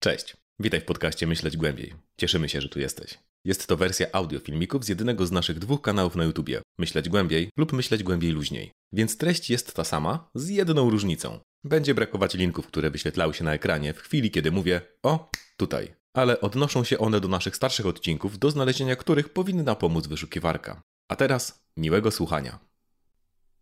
Cześć, witaj w podcaście Myśleć Głębiej. Cieszymy się, że tu jesteś. Jest to wersja audio filmików z jednego z naszych dwóch kanałów na YouTubie Myśleć Głębiej lub Myśleć Głębiej Luźniej. Więc treść jest ta sama, z jedną różnicą. Będzie brakować linków, które wyświetlały się na ekranie w chwili, kiedy mówię o tutaj. Ale odnoszą się one do naszych starszych odcinków, do znalezienia których powinna pomóc wyszukiwarka. A teraz miłego słuchania.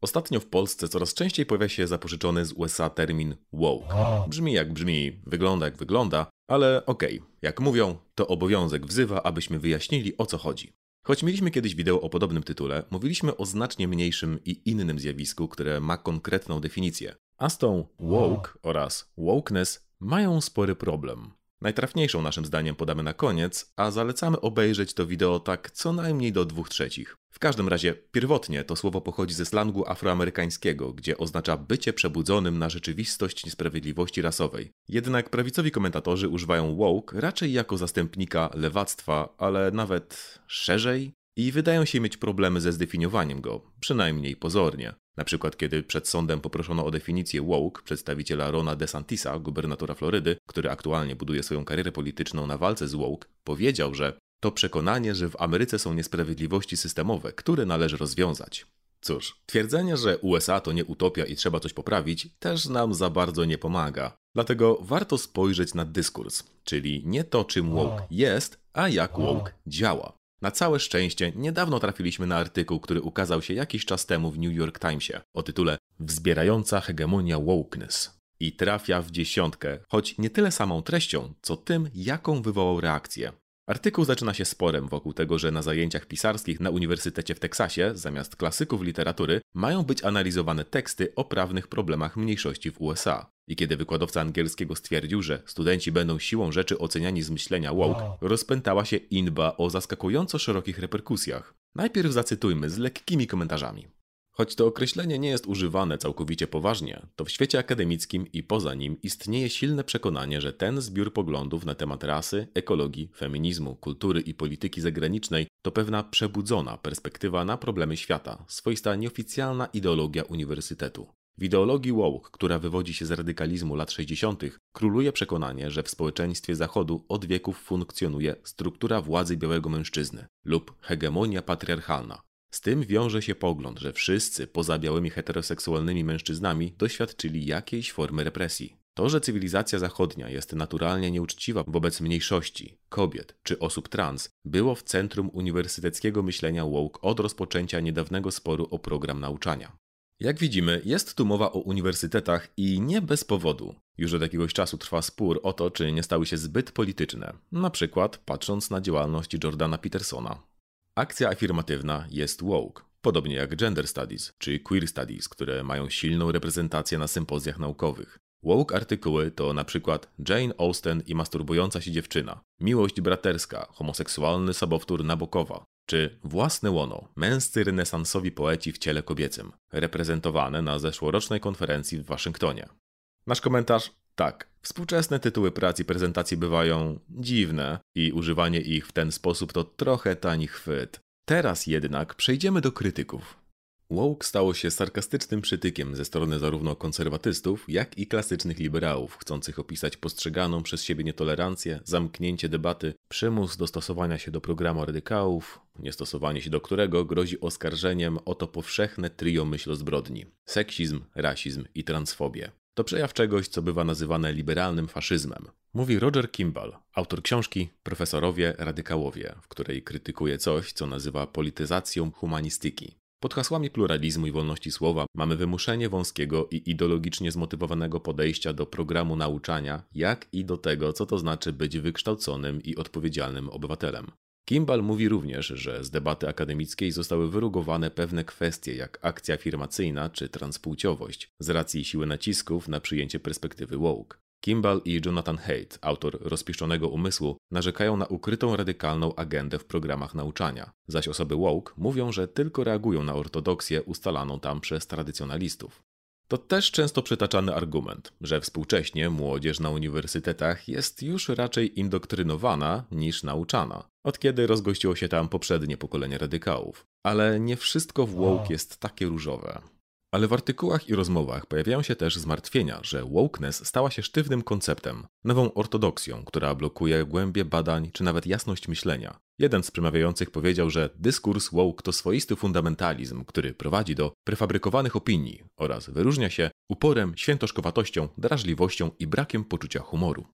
Ostatnio w Polsce coraz częściej pojawia się zapożyczony z USA termin woke. Brzmi jak brzmi, wygląda jak wygląda, ale okej, okay. jak mówią, to obowiązek wzywa, abyśmy wyjaśnili o co chodzi. Choć mieliśmy kiedyś wideo o podobnym tytule, mówiliśmy o znacznie mniejszym i innym zjawisku, które ma konkretną definicję. A z tą woke oraz wokeness mają spory problem. Najtrafniejszą naszym zdaniem podamy na koniec, a zalecamy obejrzeć to wideo tak co najmniej do dwóch trzecich. W każdym razie, pierwotnie to słowo pochodzi ze slangu afroamerykańskiego, gdzie oznacza bycie przebudzonym na rzeczywistość niesprawiedliwości rasowej. Jednak prawicowi komentatorzy używają woke raczej jako zastępnika lewactwa, ale nawet szerzej i wydają się mieć problemy ze zdefiniowaniem go, przynajmniej pozornie. Na przykład, kiedy przed sądem poproszono o definicję woke przedstawiciela Rona DeSantisa, gubernatora Florydy, który aktualnie buduje swoją karierę polityczną na walce z woke, powiedział, że to przekonanie, że w Ameryce są niesprawiedliwości systemowe, które należy rozwiązać. Cóż, twierdzenie, że USA to nie utopia i trzeba coś poprawić, też nam za bardzo nie pomaga. Dlatego warto spojrzeć na dyskurs, czyli nie to, czym woke jest, a jak woke działa. Na całe szczęście niedawno trafiliśmy na artykuł, który ukazał się jakiś czas temu w New York Timesie o tytule Wzbierająca hegemonia wokeness. I trafia w dziesiątkę, choć nie tyle samą treścią, co tym, jaką wywołał reakcję. Artykuł zaczyna się sporem wokół tego, że na zajęciach pisarskich na Uniwersytecie w Teksasie, zamiast klasyków literatury, mają być analizowane teksty o prawnych problemach mniejszości w USA. I kiedy wykładowca angielskiego stwierdził, że studenci będą siłą rzeczy oceniani z myślenia woke, rozpętała się inba o zaskakująco szerokich reperkusjach. Najpierw zacytujmy z lekkimi komentarzami. Choć to określenie nie jest używane całkowicie poważnie, to w świecie akademickim i poza nim istnieje silne przekonanie, że ten zbiór poglądów na temat rasy, ekologii, feminizmu, kultury i polityki zagranicznej to pewna przebudzona perspektywa na problemy świata, swoista nieoficjalna ideologia uniwersytetu. W ideologii woke, która wywodzi się z radykalizmu lat 60., króluje przekonanie, że w społeczeństwie Zachodu od wieków funkcjonuje struktura władzy białego mężczyzny lub hegemonia patriarchalna. Z tym wiąże się pogląd, że wszyscy poza białymi heteroseksualnymi mężczyznami doświadczyli jakiejś formy represji. To, że cywilizacja zachodnia jest naturalnie nieuczciwa wobec mniejszości, kobiet czy osób trans, było w centrum uniwersyteckiego myślenia woke od rozpoczęcia niedawnego sporu o program nauczania. Jak widzimy, jest tu mowa o uniwersytetach i nie bez powodu. Już od jakiegoś czasu trwa spór o to, czy nie stały się zbyt polityczne, na przykład patrząc na działalność Jordana Petersona. Akcja afirmatywna jest woke, podobnie jak gender studies czy queer studies, które mają silną reprezentację na sympozjach naukowych. Woke artykuły to na przykład Jane Austen i masturbująca się dziewczyna, miłość braterska, homoseksualny sobowtór Nabokowa, czy własne łono, męscy renesansowi poeci w ciele kobiecym, reprezentowane na zeszłorocznej konferencji w Waszyngtonie. Nasz komentarz tak, współczesne tytuły prac i prezentacji bywają dziwne i używanie ich w ten sposób to trochę tani chwyt. Teraz jednak przejdziemy do krytyków. Woke stało się sarkastycznym przytykiem ze strony zarówno konserwatystów, jak i klasycznych liberałów, chcących opisać postrzeganą przez siebie nietolerancję, zamknięcie debaty, przymus dostosowania się do programu radykałów, niestosowanie się do którego grozi oskarżeniem o to powszechne trio myślozbrodni seksizm, rasizm i transfobię. To przejaw czegoś, co bywa nazywane liberalnym faszyzmem. Mówi Roger Kimball, autor książki Profesorowie Radykałowie, w której krytykuje coś, co nazywa polityzacją humanistyki. Pod hasłami pluralizmu i wolności słowa mamy wymuszenie wąskiego i ideologicznie zmotywowanego podejścia do programu nauczania, jak i do tego, co to znaczy być wykształconym i odpowiedzialnym obywatelem. Kimball mówi również, że z debaty akademickiej zostały wyrugowane pewne kwestie jak akcja afirmacyjna czy transpłciowość, z racji siły nacisków na przyjęcie perspektywy woke. Kimball i Jonathan Haidt, autor rozpiszczonego umysłu, narzekają na ukrytą radykalną agendę w programach nauczania, zaś osoby woke mówią, że tylko reagują na ortodoksję ustalaną tam przez tradycjonalistów. To też często przytaczany argument, że współcześnie młodzież na uniwersytetach jest już raczej indoktrynowana niż nauczana, od kiedy rozgościło się tam poprzednie pokolenie radykałów. Ale nie wszystko w woke jest takie różowe. Ale w artykułach i rozmowach pojawiają się też zmartwienia, że wokeness stała się sztywnym konceptem, nową ortodoksją, która blokuje głębie badań czy nawet jasność myślenia. Jeden z przemawiających powiedział, że dyskurs woke to swoisty fundamentalizm, który prowadzi do prefabrykowanych opinii oraz wyróżnia się uporem, świętoszkowatością, drażliwością i brakiem poczucia humoru.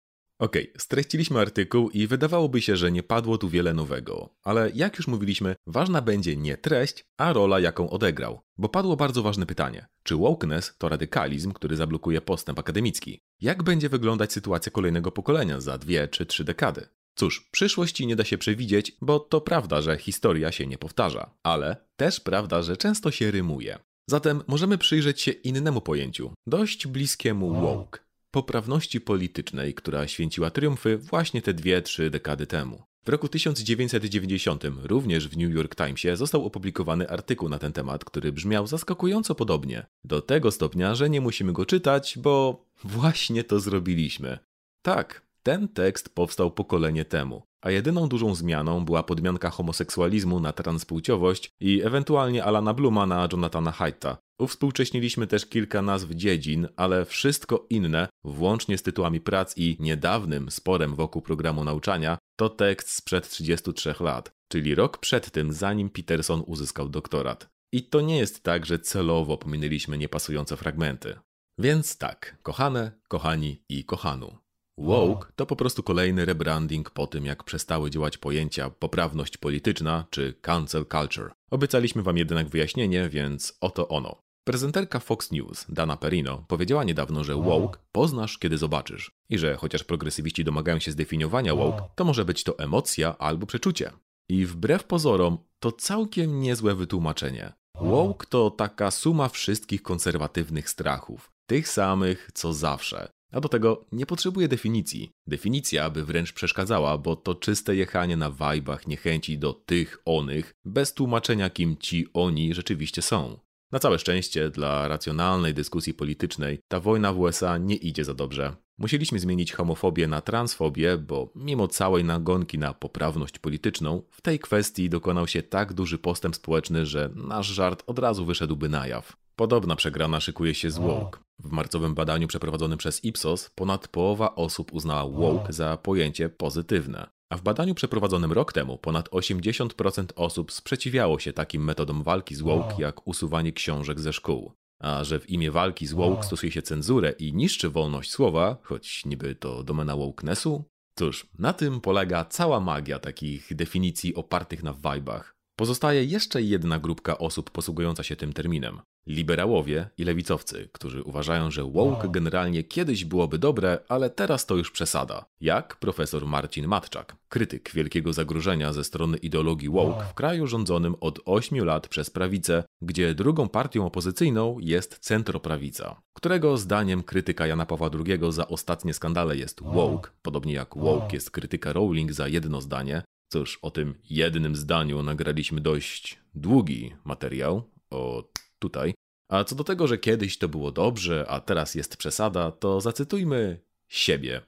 Okej, okay, streściliśmy artykuł i wydawałoby się, że nie padło tu wiele nowego, ale jak już mówiliśmy, ważna będzie nie treść, a rola, jaką odegrał. Bo padło bardzo ważne pytanie: czy wokeness to radykalizm, który zablokuje postęp akademicki? Jak będzie wyglądać sytuacja kolejnego pokolenia za dwie czy trzy dekady? Cóż, przyszłości nie da się przewidzieć, bo to prawda, że historia się nie powtarza, ale też prawda, że często się rymuje. Zatem możemy przyjrzeć się innemu pojęciu, dość bliskiemu woke poprawności politycznej, która święciła triumfy właśnie te dwie, trzy dekady temu. W roku 1990 również w New York Timesie został opublikowany artykuł na ten temat, który brzmiał zaskakująco podobnie. Do tego stopnia, że nie musimy go czytać, bo właśnie to zrobiliśmy. Tak, ten tekst powstał pokolenie temu, a jedyną dużą zmianą była podmianka homoseksualizmu na transpłciowość i ewentualnie Alana Bluma na Jonathana Haidta. Uwspółcześniliśmy też kilka nazw dziedzin, ale wszystko inne, włącznie z tytułami prac i niedawnym sporem wokół programu nauczania, to tekst sprzed 33 lat, czyli rok przed tym, zanim Peterson uzyskał doktorat. I to nie jest tak, że celowo pominęliśmy niepasujące fragmenty. Więc tak, kochane, kochani i kochanu. Woke to po prostu kolejny rebranding po tym, jak przestały działać pojęcia poprawność polityczna czy cancel culture. Obiecaliśmy wam jednak wyjaśnienie, więc oto ono. Prezenterka Fox News, Dana Perino, powiedziała niedawno, że woke poznasz, kiedy zobaczysz. I że chociaż progresywiści domagają się zdefiniowania woke, to może być to emocja albo przeczucie. I wbrew pozorom, to całkiem niezłe wytłumaczenie. Woke to taka suma wszystkich konserwatywnych strachów. Tych samych, co zawsze. A do tego nie potrzebuje definicji. Definicja by wręcz przeszkadzała, bo to czyste jechanie na wajbach niechęci do tych onych, bez tłumaczenia kim ci oni rzeczywiście są. Na całe szczęście dla racjonalnej dyskusji politycznej ta wojna w USA nie idzie za dobrze. Musieliśmy zmienić homofobię na transfobię, bo mimo całej nagonki na poprawność polityczną, w tej kwestii dokonał się tak duży postęp społeczny, że nasz żart od razu wyszedłby na jaw. Podobna przegrana szykuje się z woke. W marcowym badaniu przeprowadzonym przez Ipsos ponad połowa osób uznała woke za pojęcie pozytywne. A w badaniu przeprowadzonym rok temu ponad 80% osób sprzeciwiało się takim metodom walki z woke jak usuwanie książek ze szkół. A że w imię walki z woke stosuje się cenzurę i niszczy wolność słowa, choć niby to domena wokenessu? Cóż, na tym polega cała magia takich definicji opartych na wajbach. Pozostaje jeszcze jedna grupka osób posługująca się tym terminem. Liberałowie i lewicowcy, którzy uważają, że woke generalnie kiedyś byłoby dobre, ale teraz to już przesada. Jak profesor Marcin Matczak, krytyk wielkiego zagrożenia ze strony ideologii woke w kraju rządzonym od 8 lat przez prawicę, gdzie drugą partią opozycyjną jest centroprawica, którego zdaniem krytyka Jana Pawła II za ostatnie skandale jest woke, podobnie jak woke jest krytyka Rowling za jedno zdanie, Cóż, o tym jednym zdaniu nagraliśmy dość długi materiał, o tutaj. A co do tego, że kiedyś to było dobrze, a teraz jest przesada, to zacytujmy siebie.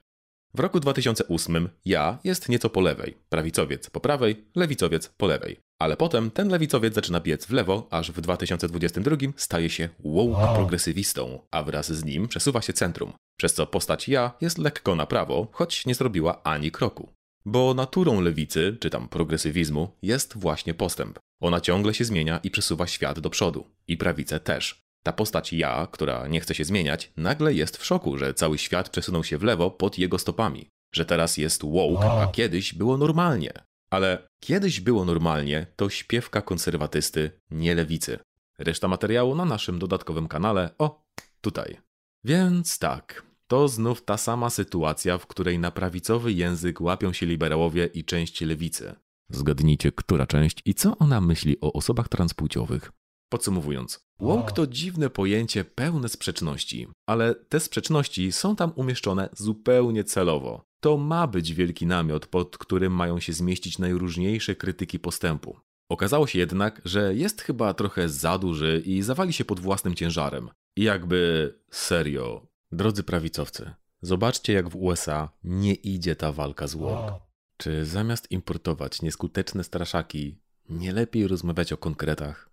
W roku 2008 ja jest nieco po lewej, prawicowiec po prawej, lewicowiec po lewej. Ale potem ten lewicowiec zaczyna biec w lewo, aż w 2022 staje się woke progresywistą, a wraz z nim przesuwa się centrum, przez co postać ja jest lekko na prawo, choć nie zrobiła ani kroku. Bo naturą lewicy, czy tam progresywizmu, jest właśnie postęp. Ona ciągle się zmienia i przesuwa świat do przodu. I prawicę też. Ta postać ja, która nie chce się zmieniać, nagle jest w szoku, że cały świat przesunął się w lewo pod jego stopami. Że teraz jest woke, a kiedyś było normalnie. Ale kiedyś było normalnie to śpiewka konserwatysty, nie lewicy. Reszta materiału na naszym dodatkowym kanale, o, tutaj. Więc tak, to znów ta sama sytuacja, w której na prawicowy język łapią się liberałowie i część lewicy. Zgadnijcie, która część i co ona myśli o osobach transpłciowych. Podsumowując, woke to dziwne pojęcie pełne sprzeczności, ale te sprzeczności są tam umieszczone zupełnie celowo. To ma być wielki namiot, pod którym mają się zmieścić najróżniejsze krytyki postępu. Okazało się jednak, że jest chyba trochę za duży i zawali się pod własnym ciężarem. I jakby serio, Drodzy prawicowcy, zobaczcie jak w USA nie idzie ta walka z woke. Czy zamiast importować nieskuteczne straszaki, nie lepiej rozmawiać o konkretach?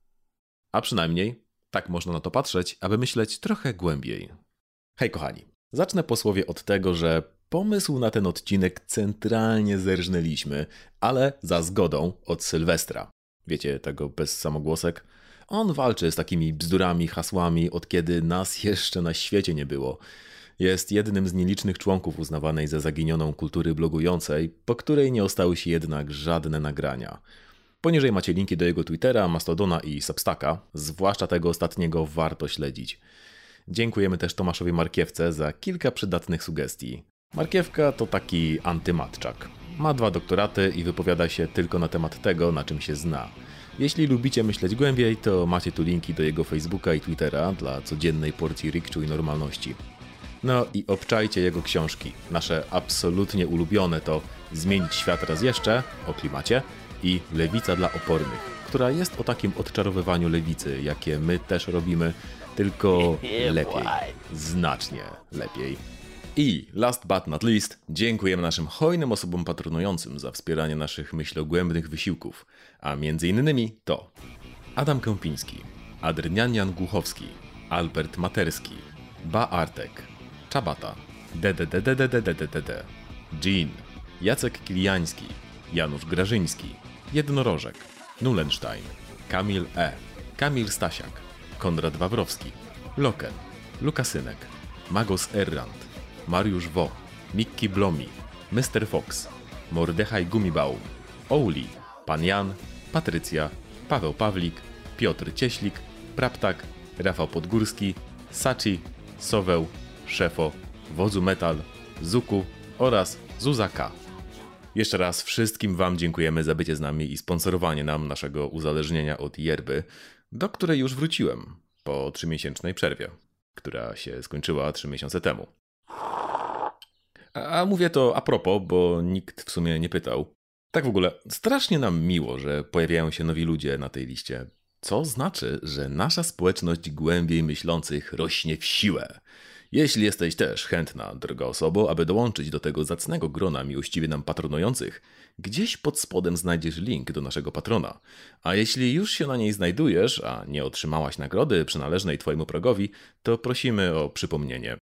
A przynajmniej Tak można na to patrzeć, aby myśleć trochę głębiej. Hej kochani, zacznę posłowie od tego, że pomysł na ten odcinek centralnie zerżnęliśmy, ale za zgodą od Sylwestra. Wiecie, tego bez samogłosek? On walczy z takimi bzdurami, hasłami, od kiedy nas jeszcze na świecie nie było. Jest jednym z nielicznych członków uznawanej za zaginioną kultury blogującej, po której nie ostały się jednak żadne nagrania. Poniżej macie linki do jego Twittera, Mastodona i Substacka, zwłaszcza tego ostatniego warto śledzić. Dziękujemy też Tomaszowi Markiewce za kilka przydatnych sugestii. Markiewka to taki antymatczak. Ma dwa doktoraty i wypowiada się tylko na temat tego, na czym się zna. Jeśli lubicie myśleć głębiej, to macie tu linki do jego Facebooka i Twittera dla codziennej porcji rikczu i normalności. No i obczajcie jego książki. Nasze absolutnie ulubione to Zmienić świat raz jeszcze o klimacie i Lewica dla opornych, która jest o takim odczarowywaniu lewicy, jakie my też robimy, tylko lepiej. Znacznie lepiej. I last but not least, dziękujemy naszym hojnym osobom patronującym za wspieranie naszych myślogłębnych wysiłków, a między innymi to Adam Kępiński, Adrian Głuchowski, Albert Materski, Ba Artek, Czabata, DDDDDDDDD, Jean, Jacek Kiliański, Janusz Grażyński, Jednorożek, Nulenstein, Kamil E., Kamil Stasiak, Konrad Wawrowski, Loken, Lukasynek, Magos Errant, Mariusz Wo, Mikki Blomi, Mr. Fox, Mordechaj Gumibaum, Ouli, Pan Jan, Patrycja, Paweł Pawlik, Piotr Cieślik, Praptak, Rafał Podgórski, Sachi, Soweł, Szefo, Wodzu Metal, Zuku oraz Zuzaka. Jeszcze raz wszystkim Wam dziękujemy za bycie z nami i sponsorowanie nam naszego uzależnienia od yerby, do której już wróciłem po trzymiesięcznej przerwie, która się skończyła trzy miesiące temu. A mówię to a propos, bo nikt w sumie nie pytał. Tak w ogóle, strasznie nam miło, że pojawiają się nowi ludzie na tej liście. Co znaczy, że nasza społeczność głębiej myślących rośnie w siłę. Jeśli jesteś też chętna, droga osobo, aby dołączyć do tego zacnego grona miłościwie nam patronujących, gdzieś pod spodem znajdziesz link do naszego patrona. A jeśli już się na niej znajdujesz, a nie otrzymałaś nagrody przynależnej Twojemu progowi, to prosimy o przypomnienie.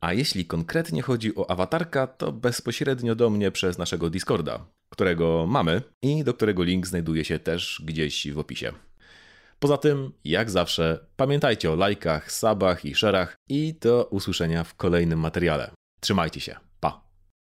A jeśli konkretnie chodzi o awatarka, to bezpośrednio do mnie przez naszego Discorda, którego mamy i do którego link znajduje się też gdzieś w opisie. Poza tym, jak zawsze, pamiętajcie o lajkach, subach i szerach i do usłyszenia w kolejnym materiale. Trzymajcie się.